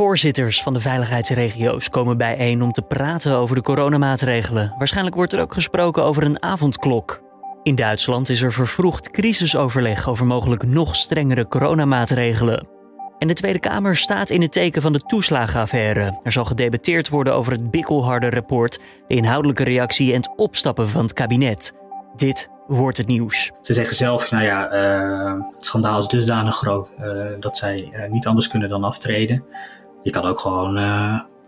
Voorzitters van de veiligheidsregio's komen bijeen om te praten over de coronamaatregelen. Waarschijnlijk wordt er ook gesproken over een avondklok. In Duitsland is er vervroegd crisisoverleg over mogelijk nog strengere coronamaatregelen. En de Tweede Kamer staat in het teken van de toeslagenaffaire. Er zal gedebatteerd worden over het bikkelharde rapport, de inhoudelijke reactie en het opstappen van het kabinet. Dit wordt het nieuws. Ze zeggen zelf, nou ja, uh, het schandaal is dusdanig groot uh, dat zij uh, niet anders kunnen dan aftreden. Je kan ook gewoon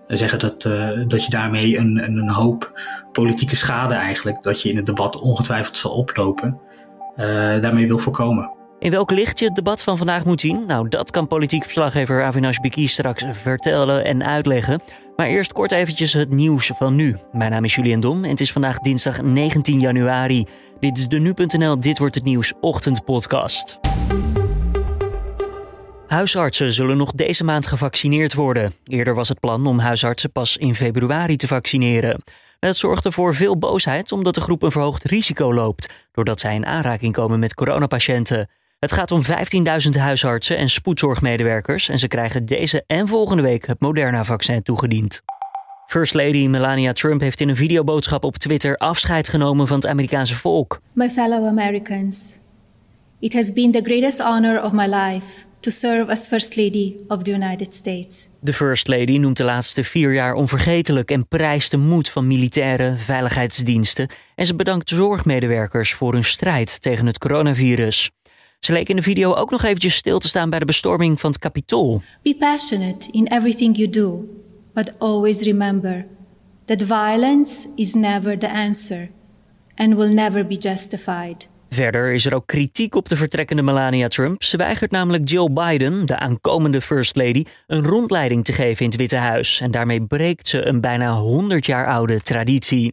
zeggen dat, dat je daarmee een, een, hoop politieke schade eigenlijk, dat je in het debat ongetwijfeld zal oplopen, daarmee wil voorkomen. In welk licht je het debat van vandaag moet zien? Nou, dat kan politiek verslaggever Avinash Biki straks vertellen en uitleggen. Maar eerst kort eventjes het nieuws van nu. Mijn naam is Julian Dom en het is vandaag dinsdag 19 januari. Dit is de Nu.nl Dit Wordt Het Nieuws ochtendpodcast. Huisartsen zullen nog deze maand gevaccineerd worden. Eerder was het plan om huisartsen pas in februari te vaccineren. Dat zorgde voor veel boosheid omdat de groep een verhoogd risico loopt, doordat zij in aanraking komen met coronapatiënten. Het gaat om 15.000 huisartsen en spoedzorgmedewerkers en ze krijgen deze en volgende week het Moderna-vaccin toegediend. First Lady Melania Trump heeft in een videoboodschap op Twitter afscheid genomen van het Amerikaanse volk. My fellow Americans, it has been the greatest honor of my life to serve as First Lady of the United States. De First Lady noemt de laatste vier jaar onvergetelijk en prijst de moed van militairen, veiligheidsdiensten en ze bedankt zorgmedewerkers voor hun strijd tegen het coronavirus. Ze leek in de video ook nog eventjes stil te staan bij de bestorming van het Capitool. Be passionate in everything you do, but always remember that violence is never the answer and will never be justified. Verder is er ook kritiek op de vertrekkende Melania Trump. Ze weigert namelijk Jill Biden, de aankomende First Lady, een rondleiding te geven in het Witte Huis. En daarmee breekt ze een bijna 100 jaar oude traditie.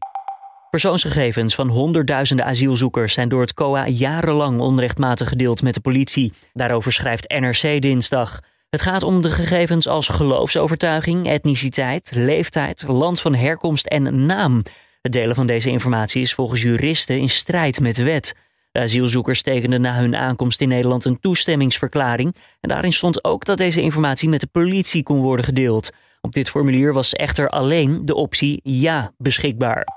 Persoonsgegevens van honderdduizenden asielzoekers zijn door het COA jarenlang onrechtmatig gedeeld met de politie. Daarover schrijft NRC dinsdag. Het gaat om de gegevens als geloofsovertuiging, etniciteit, leeftijd, land van herkomst en naam. Het delen van deze informatie is volgens juristen in strijd met de wet. De asielzoekers tekenden na hun aankomst in Nederland een toestemmingsverklaring. En daarin stond ook dat deze informatie met de politie kon worden gedeeld. Op dit formulier was echter alleen de optie ja beschikbaar.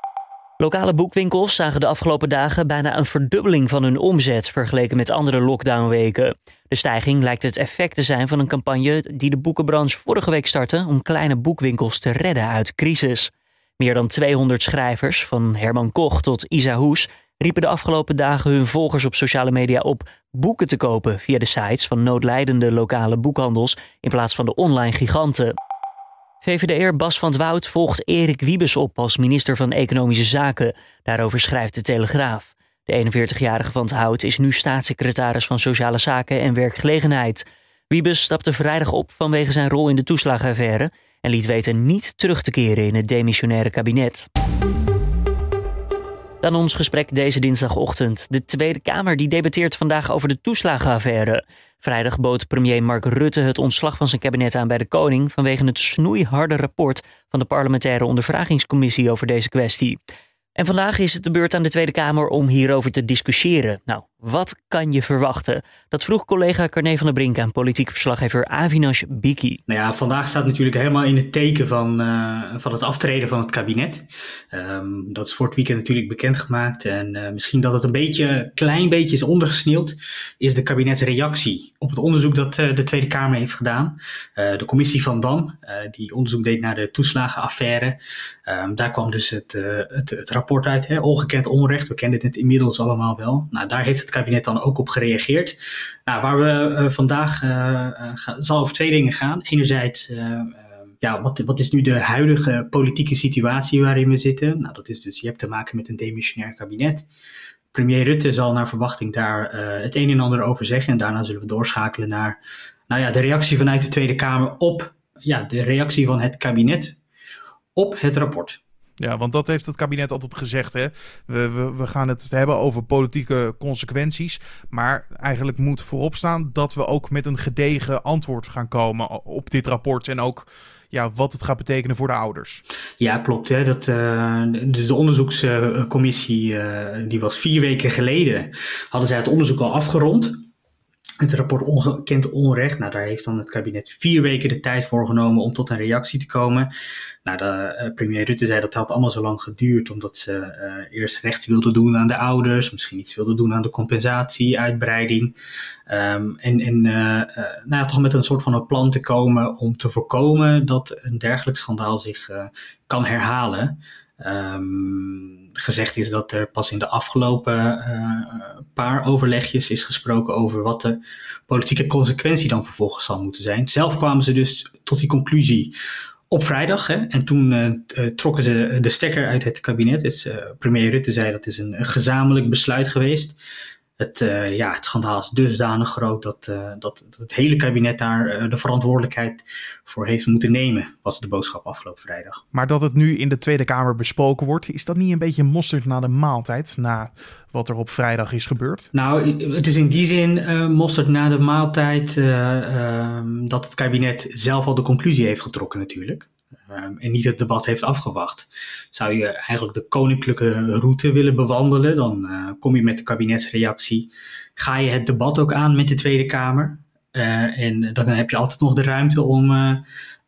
Lokale boekwinkels zagen de afgelopen dagen bijna een verdubbeling van hun omzet vergeleken met andere lockdownweken. De stijging lijkt het effect te zijn van een campagne die de boekenbranche vorige week startte om kleine boekwinkels te redden uit crisis. Meer dan 200 schrijvers, van Herman Koch tot Isa Hoes, riepen de afgelopen dagen hun volgers op sociale media op boeken te kopen via de sites van noodlijdende lokale boekhandels in plaats van de online giganten. VVD'er Bas van het Woud volgt Erik Wiebes op als minister van Economische Zaken. Daarover schrijft de Telegraaf. De 41-jarige van het Hout is nu staatssecretaris van Sociale Zaken en Werkgelegenheid. Wiebes stapte vrijdag op vanwege zijn rol in de toeslagaffaire en liet weten niet terug te keren in het demissionaire kabinet. Dan ons gesprek deze dinsdagochtend. De Tweede Kamer die debatteert vandaag over de toeslagenaffaire. Vrijdag bood premier Mark Rutte het ontslag van zijn kabinet aan bij de koning vanwege het snoeiharde rapport van de parlementaire ondervragingscommissie over deze kwestie. En vandaag is het de beurt aan de Tweede Kamer om hierover te discussiëren. Nou, wat kan je verwachten? Dat vroeg collega Carne van der Brink aan politiek verslaggever Avinash Biki. Nou ja, vandaag staat natuurlijk helemaal in het teken van, uh, van het aftreden van het kabinet. Um, dat is voor het weekend natuurlijk bekendgemaakt. En uh, misschien dat het een beetje, klein beetje is ondergesneeuwd, is de kabinetsreactie op het onderzoek dat uh, de Tweede Kamer heeft gedaan. de commissie van Dam, die onderzoek deed naar de toeslagenaffaire. Um, daar kwam dus het, het, het rapport uit, hè, ongekend onrecht. We kennen het inmiddels allemaal wel. Nou, daar heeft het kabinet dan ook op gereageerd. Nou, waar we uh, vandaag uh, zal over twee dingen gaan. Enerzijds, ja, wat, wat is nu de huidige politieke situatie waarin we zitten? Nou, dat is dus, je hebt te maken met een demissionair kabinet. Premier Rutte zal naar verwachting daar het een en ander over zeggen. En daarna zullen we doorschakelen naar nou ja, de reactie vanuit de Tweede Kamer op ja, de reactie van het kabinet op het rapport. Ja, want dat heeft het kabinet altijd gezegd. Hè? We, we, we gaan het hebben over politieke consequenties. Maar eigenlijk moet voorop staan dat we ook met een gedegen antwoord gaan komen op dit rapport. En ook ja, wat het gaat betekenen voor de ouders. Ja, klopt. Hè? Dat, uh, dus de onderzoekscommissie, uh, die was vier weken geleden, hadden zij het onderzoek al afgerond. Het rapport Ongekend Onrecht, nou, daar heeft dan het kabinet vier weken de tijd voor genomen om tot een reactie te komen. Nou, de, uh, premier Rutte zei dat had allemaal zo lang geduurd, omdat ze uh, eerst recht wilden doen aan de ouders, misschien iets wilden doen aan de compensatie, uitbreiding. Um, en en uh, nou toch met een soort van een plan te komen om te voorkomen dat een dergelijk schandaal zich kan herhalen. Um, gezegd is dat er pas in de afgelopen uh, paar overlegjes is gesproken over wat de politieke consequentie dan vervolgens zal moeten zijn. Zelf kwamen ze dus tot die conclusie op vrijdag. Hè, en toen uh, trokken ze de stekker uit het kabinet. Het, premier Rutte zei dat is een, een gezamenlijk besluit geweest het, uh, ja, het schandaal is dusdanig groot dat, uh, dat, dat, het hele kabinet daar uh, de verantwoordelijkheid voor heeft moeten nemen, was de boodschap afgelopen vrijdag. Maar dat het nu in de Tweede Kamer besproken wordt, is dat niet een beetje mosterd na de maaltijd, na wat er op vrijdag is gebeurd? Nou, het is in die zin mosterd na de maaltijd ehm, dat het kabinet zelf al de conclusie heeft getrokken natuurlijk. Um, en niet het debat heeft afgewacht. Zou je eigenlijk de koninklijke route willen bewandelen, dan uh, kom je met de kabinetsreactie. Ga je het debat ook aan met de Tweede Kamer? Uh, en dan heb je altijd nog de ruimte om, uh,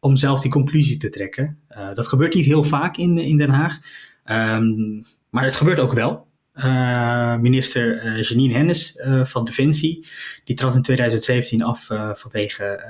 om zelf die conclusie te trekken. dat gebeurt niet heel vaak in, in Den Haag, um, maar het gebeurt ook wel. minister Janine Hennis van Defensie, die trad in 2017 af vanwege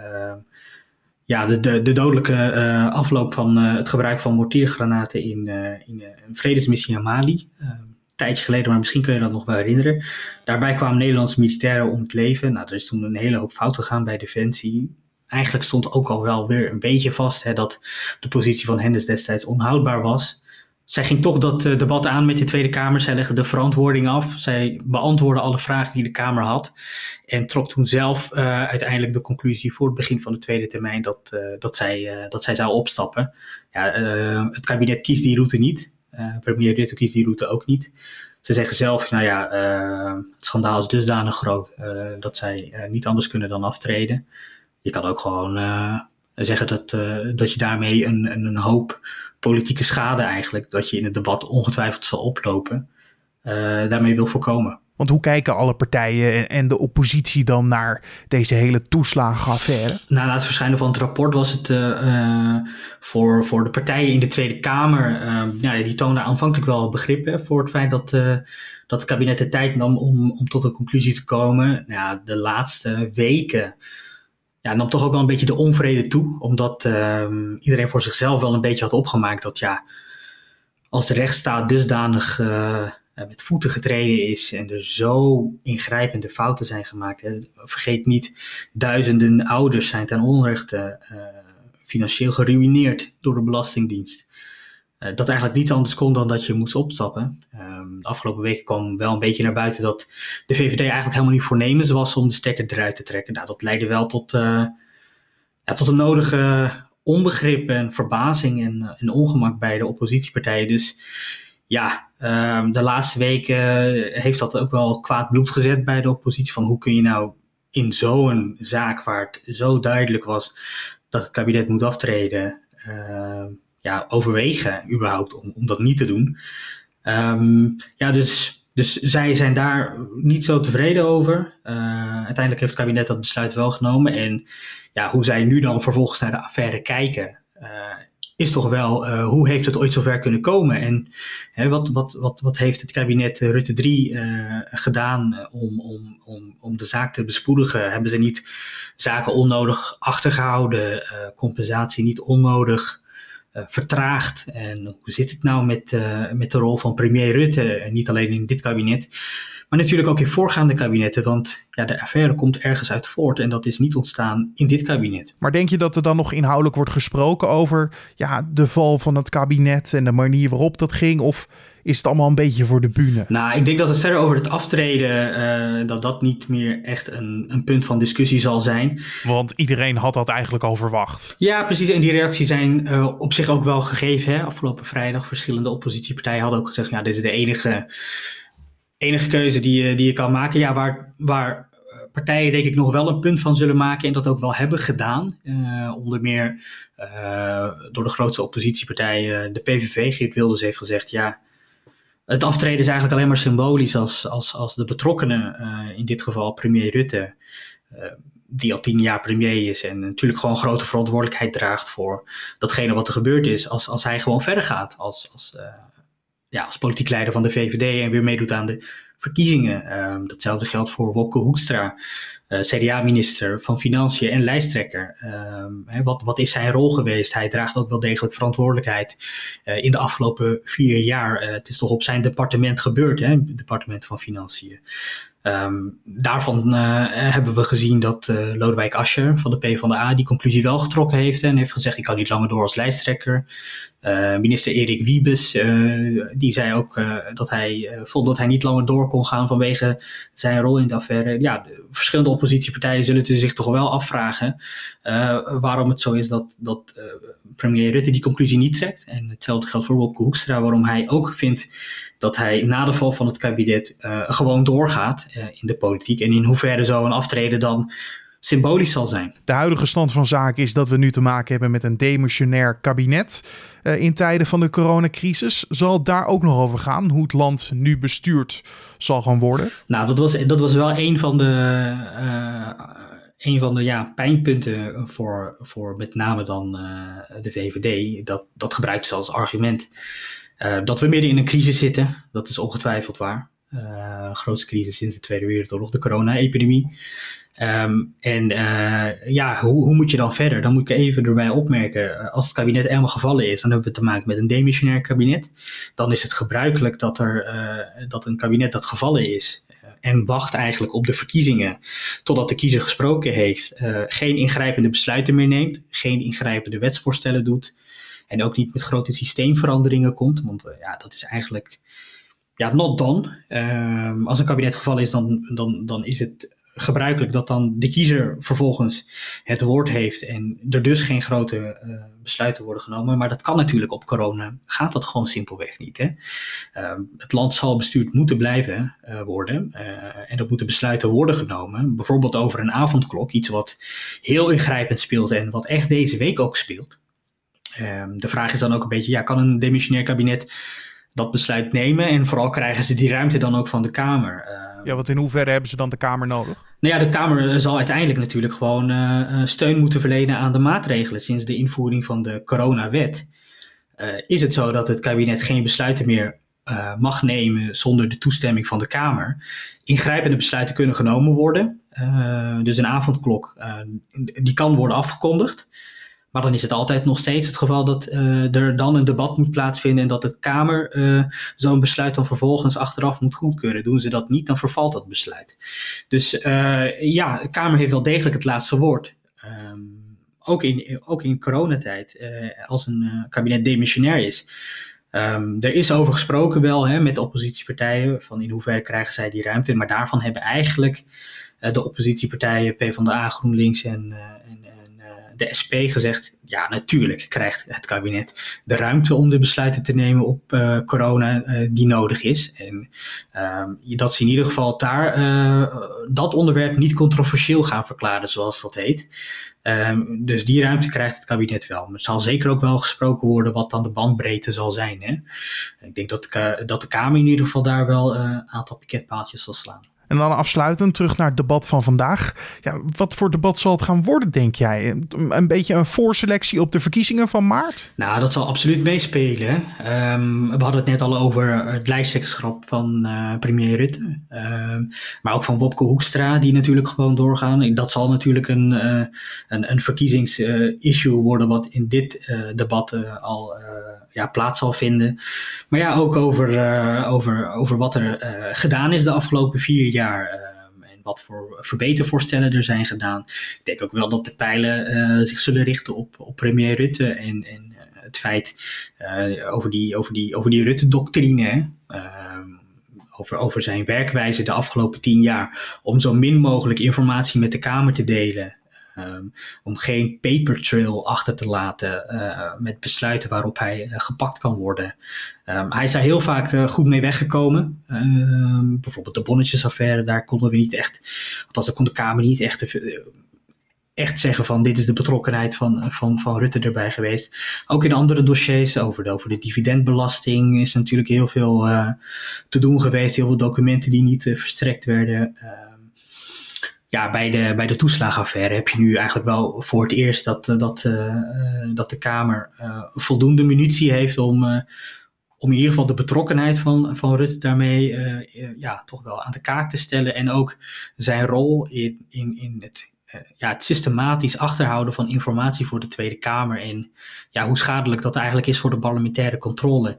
ja, de, de, de dodelijke uh, afloop van uh, het gebruik van mortiergranaten in, uh, in een vredesmissie in Mali. een tijdje geleden, maar misschien kun je dat nog wel herinneren. Daarbij kwamen Nederlandse militairen om het leven. Nou, er is toen een hele hoop fout gegaan bij Defensie. Eigenlijk stond ook al wel weer een beetje vast hè, dat de positie van Hennis destijds onhoudbaar was. Zij ging toch dat uh, debat aan met de Tweede Kamer. Zij legde de verantwoording af. Zij beantwoordde alle vragen die de Kamer had. En trok toen zelf uh, uiteindelijk de conclusie voor het begin van de tweede termijn dat, uh, dat, zij, dat zij zou opstappen. Ja, het kabinet kiest die route niet. premier Rutte kiest die route ook niet. Ze zeggen zelf, nou ja, het schandaal is dusdanig groot dat zij niet anders kunnen dan aftreden. Je kan ook gewoon zeggen dat, dat je daarmee een, een hoop politieke schade eigenlijk, dat je in het debat ongetwijfeld zal oplopen, uh, daarmee wil voorkomen. Want hoe kijken alle partijen en de oppositie dan naar deze hele toeslagenaffaire? Nou, na het verschijnen van het rapport was het uh, voor, voor de partijen in de Tweede Kamer, uh, ja, die toonden aanvankelijk wel begrip hè, voor het feit dat, dat het kabinet de tijd nam om, om tot een conclusie te komen. Ja, de laatste weken ja, nam toch ook wel een beetje de onvrede toe. Omdat uh, iedereen voor zichzelf wel een beetje had opgemaakt dat ja, als de rechtsstaat dusdanig uh, met voeten getreden is en er zo ingrijpende fouten zijn gemaakt. Vergeet niet, duizenden ouders zijn ten onrechte uh, financieel geruineerd door de Belastingdienst. Uh, dat eigenlijk niets anders kon dan dat je moest opstappen. Um, de afgelopen weken kwam wel een beetje naar buiten dat de VVD eigenlijk helemaal niet voornemens was om de stekker eruit te trekken. Nou, dat leidde wel tot, uh, ja, tot een nodige onbegrip en verbazing en, en ongemak bij de oppositiepartijen. Dus ja, um, de laatste weken heeft dat ook wel kwaad bloed gezet bij de oppositie. Van hoe kun je nou in zo'n zaak waar het zo duidelijk was dat het kabinet moet aftreden, uh, ja, overwegen überhaupt om, om dat niet te doen. Um, ja, dus, dus zij zijn daar niet zo tevreden over. Uh, uiteindelijk heeft het kabinet dat besluit wel genomen. En ja, hoe zij nu dan vervolgens naar de affaire kijken, uh, is toch wel uh, hoe heeft het ooit zover kunnen komen? En hè, wat, wat, wat, wat heeft het kabinet Rutte 3 gedaan om, om, om, om de zaak te bespoedigen? Hebben ze niet zaken onnodig achtergehouden, compensatie niet onnodig? Uh, vertraagd. En hoe zit het nou met, uh, met de rol van premier Rutte? Niet alleen in dit kabinet, maar natuurlijk ook in voorgaande kabinetten. Want ja, de affaire komt ergens uit voort en dat is niet ontstaan in dit kabinet. Maar denk je dat er dan nog inhoudelijk wordt gesproken over ja, de val van het kabinet en de manier waarop dat ging? Of is het allemaal een beetje voor de bühne? Nou, ik denk dat het verder over het aftreden, uh, dat dat niet meer echt een, een punt van discussie zal zijn. Want iedereen had dat eigenlijk al verwacht. Ja, precies. En die reacties zijn uh, op zich ook wel gegeven. Hè? Afgelopen vrijdag, verschillende oppositiepartijen hadden ook gezegd, ja, dit is de enige, enige keuze die je, die je kan maken. Ja, waar, waar partijen denk ik nog wel een punt van zullen maken en dat ook wel hebben gedaan. Uh, onder meer uh, door de grootste oppositiepartij, de PVV. Geert Wilders heeft gezegd, ja, het aftreden is eigenlijk alleen maar symbolisch als, als, als de betrokkenen, uh, in dit geval premier Rutte, die al tien jaar premier is en natuurlijk gewoon grote verantwoordelijkheid draagt voor datgene wat er gebeurd is, als, als hij gewoon verder gaat als, als, ja, als politiek leider van de VVD en weer meedoet aan de verkiezingen. Ehm, datzelfde geldt voor Wopke Hoekstra, uh, CDA-minister van Financiën en lijsttrekker. Um, wat, wat is zijn rol geweest? Hij draagt ook wel degelijk verantwoordelijkheid uh, in de afgelopen vier jaar. Uh, het is toch op zijn departement gebeurd, hè? het departement van Financiën. Um, daarvan uh, hebben we gezien dat uh, Lodewijk Asscher van de PvdA die conclusie wel getrokken heeft en heeft gezegd ik kan niet langer door als lijsttrekker. Uh, minister Erik Wiebes die zei ook dat hij vond dat hij niet langer door kon gaan vanwege zijn rol in de affaire. Ja, de verschillende oppositiepartijen zullen zich toch wel afvragen waarom het zo is dat, dat premier Rutte die conclusie niet trekt. En hetzelfde geldt voor Wopke Hoekstra, waarom hij ook vindt dat hij na de val van het kabinet gewoon doorgaat in de politiek. En in hoeverre zo een aftreden dan symbolisch zal zijn. De huidige stand van zaken is dat we nu te maken hebben met een demissionair kabinet uh, in tijden van de coronacrisis. Zal het daar ook nog over gaan, hoe het land nu bestuurd zal gaan worden? Nou, dat was, dat was wel een van de, een van de ja, pijnpunten voor, voor met name dan de VVD. Dat, dat gebruikt ze als argument. Dat we midden in een crisis zitten, dat is ongetwijfeld waar. Uh, grootste crisis sinds de Tweede Wereldoorlog, de corona-epidemie. Um, en uh, ja, hoe, hoe moet je dan verder? Dan moet ik even erbij opmerken, als het kabinet eenmaal gevallen is, dan hebben we te maken met een demissionair kabinet. Dan is het gebruikelijk dat, er, dat een kabinet dat gevallen is en wacht eigenlijk op de verkiezingen totdat de kiezer gesproken heeft, geen ingrijpende besluiten meer neemt, geen ingrijpende wetsvoorstellen doet. En ook niet met grote systeemveranderingen komt. Want ja, dat is eigenlijk ja, not done. Um, als een kabinet gevallen is, dan, dan, dan is het gebruikelijk dat dan de kiezer vervolgens het woord heeft en er dus geen grote uh, besluiten worden genomen. Maar dat kan natuurlijk op corona, gaat dat gewoon simpelweg niet. Hè? Uh, het land zal bestuurd moeten blijven uh, worden en er moeten besluiten worden genomen. Bijvoorbeeld over een avondklok, iets wat heel ingrijpend speelt en wat echt deze week ook speelt. Um, de vraag is dan ook een beetje, ja, kan een demissionair kabinet dat besluit nemen? En vooral krijgen ze die ruimte dan ook van de Kamer? Uh, ja, want in hoeverre hebben ze dan de Kamer nodig? Nou ja, de Kamer zal uiteindelijk natuurlijk gewoon uh, steun moeten verlenen aan de maatregelen. Sinds de invoering van de coronawet uh, is het zo dat het kabinet geen besluiten meer uh, mag nemen zonder de toestemming van de Kamer. Ingrijpende besluiten kunnen genomen worden. Uh, dus een avondklok, uh, die kan worden afgekondigd. Maar dan is het altijd nog steeds het geval dat uh, er dan een debat moet plaatsvinden en dat de Kamer uh, zo'n besluit dan vervolgens achteraf moet goedkeuren. Doen ze dat niet, dan vervalt dat besluit. Dus uh, ja, de Kamer heeft wel degelijk het laatste woord. Um, ook, in, ook in coronatijd, als een kabinet demissionair is. Um, er is over gesproken wel hè, met oppositiepartijen, van in hoeverre krijgen zij die ruimte. Maar daarvan hebben eigenlijk de oppositiepartijen PvdA, GroenLinks en, en de SP gezegd, ja natuurlijk krijgt het kabinet de ruimte om de besluiten te nemen op uh, corona uh, die nodig is. En uh, dat ze in ieder geval daar eh, dat onderwerp niet controversieel gaan verklaren, zoals dat heet. Um, dus die ruimte krijgt het kabinet wel. Maar het zal zeker ook wel gesproken worden wat dan de bandbreedte zal zijn. Hè? Ik denk dat de, dat de Kamer in ieder geval daar wel een aantal piketpaaltjes zal slaan. En dan afsluitend terug naar het debat van vandaag. Ja, wat voor debat zal het gaan worden, denk jij? Een beetje een voorselectie op de verkiezingen van maart? Nou, dat zal absoluut meespelen. Um, we hadden het net al over het lijsttrekkerschap van uh, premier Rutte. Um, maar ook van Wopke Hoekstra, die natuurlijk gewoon doorgaan. Dat zal natuurlijk een, uh, een, een verkiezingsissue uh, worden, wat in dit debat al ja, plaats zal vinden. Maar ja, ook over, uh, over, over wat er uh, gedaan is de afgelopen vier jaar. Uh, en wat voor verbetervoorstellen er zijn gedaan. Ik denk ook wel dat de pijlen zich zullen richten op, op premier Rutte. En, en het feit over die, over die, over die Rutte-doctrine. over, over zijn werkwijze de afgelopen tien jaar. Om zo min mogelijk informatie met de Kamer te delen. Um, om geen paper trail achter te laten uh, met besluiten waarop hij uh, gepakt kan worden. Um, hij is daar heel vaak uh, goed mee weggekomen. Um, bijvoorbeeld de bonnetjesaffaire, daar konden we niet echt, althans daar kon de Kamer niet echt, echt zeggen van dit is de betrokkenheid van, van, van Rutte erbij geweest. Ook in andere dossiers over de, over de dividendbelasting is natuurlijk heel veel te doen geweest. Heel veel documenten die niet verstrekt werden ja, bij de, bij de toeslagenaffaire heb je nu eigenlijk wel voor het eerst dat, dat, dat de Kamer voldoende munitie heeft om, om in ieder geval de betrokkenheid van, van Rutte daarmee ja, toch wel aan de kaak te stellen. En ook zijn rol in, in, in het eh, ja, het systematisch achterhouden van informatie voor de Tweede Kamer en ja, hoe schadelijk dat eigenlijk is voor de parlementaire controle.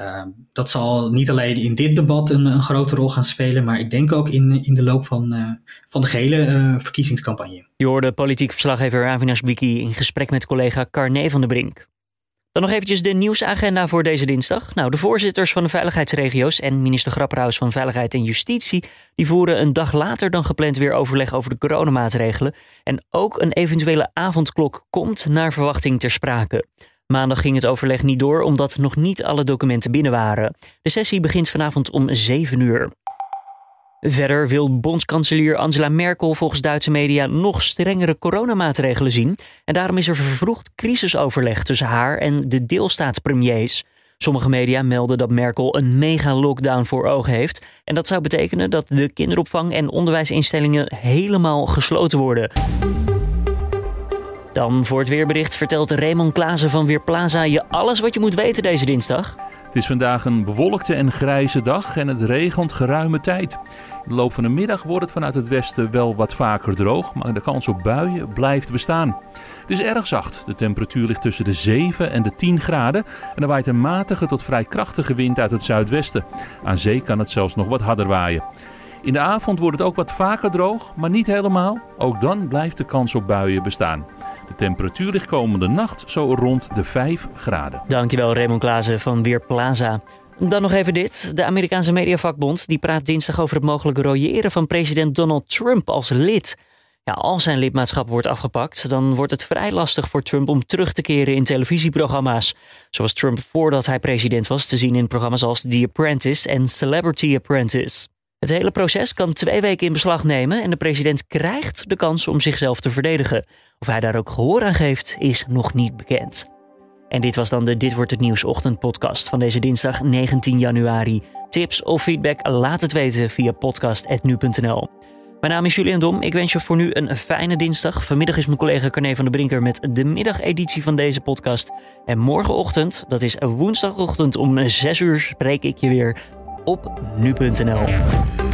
Uh, dat zal niet alleen in dit debat een, een, grote rol gaan spelen, maar ik denk ook in, in de loop van, uh, van de gehele uh, verkiezingscampagne. Je hoorde politiek verslaggever Avinash Biki in gesprek met collega Carne van der Brink. Dan nog eventjes de nieuwsagenda voor deze dinsdag. Nou, de voorzitters van de veiligheidsregio's en minister Grapperhaus van Veiligheid en Justitie... die voeren een dag later dan gepland weer overleg over de coronamaatregelen. En ook een eventuele avondklok komt naar verwachting ter sprake. Maandag ging het overleg niet door omdat nog niet alle documenten binnen waren. De sessie begint vanavond om 7 uur. Verder wil bondskanselier Angela Merkel volgens Duitse media nog strengere coronamaatregelen zien. En daarom is er vervroegd crisisoverleg tussen haar en de deelstaatspremiers. Sommige media melden dat Merkel een mega-lockdown voor ogen heeft. En dat zou betekenen dat de kinderopvang en onderwijsinstellingen helemaal gesloten worden. Dan voor het weerbericht vertelt Raymond Klaassen van Weerplaza je alles wat je moet weten deze dinsdag. Het is vandaag een bewolkte en grijze dag en het regent geruime tijd. In de loop van de middag wordt het vanuit het westen wel wat vaker droog, maar de kans op buien blijft bestaan. Het is erg zacht. De temperatuur ligt tussen de 7 en de 10 graden en er waait een matige tot vrij krachtige wind uit het zuidwesten. Aan zee kan het zelfs nog wat harder waaien. In de avond wordt het ook wat vaker droog, maar niet helemaal. Ook dan blijft de kans op buien bestaan. De temperatuur ligt komende nacht zo rond de 5 graden. Dankjewel Raymond Klaassen van Weerplaza. Dan nog even dit. De Amerikaanse mediavakbond die praat dinsdag over het mogelijke royeren van president Donald Trump als lid. Ja, als zijn lidmaatschap wordt afgepakt, dan wordt het vrij lastig voor Trump om terug te keren in televisieprogramma's. Zoals Trump voordat hij president was te zien in programma's als The Apprentice en Celebrity Apprentice. Het hele proces kan twee weken in beslag nemen en de president krijgt de kans om zichzelf te verdedigen. Of hij daar ook gehoor aan geeft, is nog niet bekend. En dit was dan de Dit wordt het nieuws ochtendpodcast van deze dinsdag 19 januari. Tips of feedback laat het weten via podcast.nu.nl. Mijn naam is Julian Dom. Ik wens je voor nu een fijne dinsdag. Vanmiddag is mijn collega Carne van der Brinker met de middageditie van deze podcast. En morgenochtend, dat is woensdagochtend om 6 uur, spreek ik je weer op nu.nl.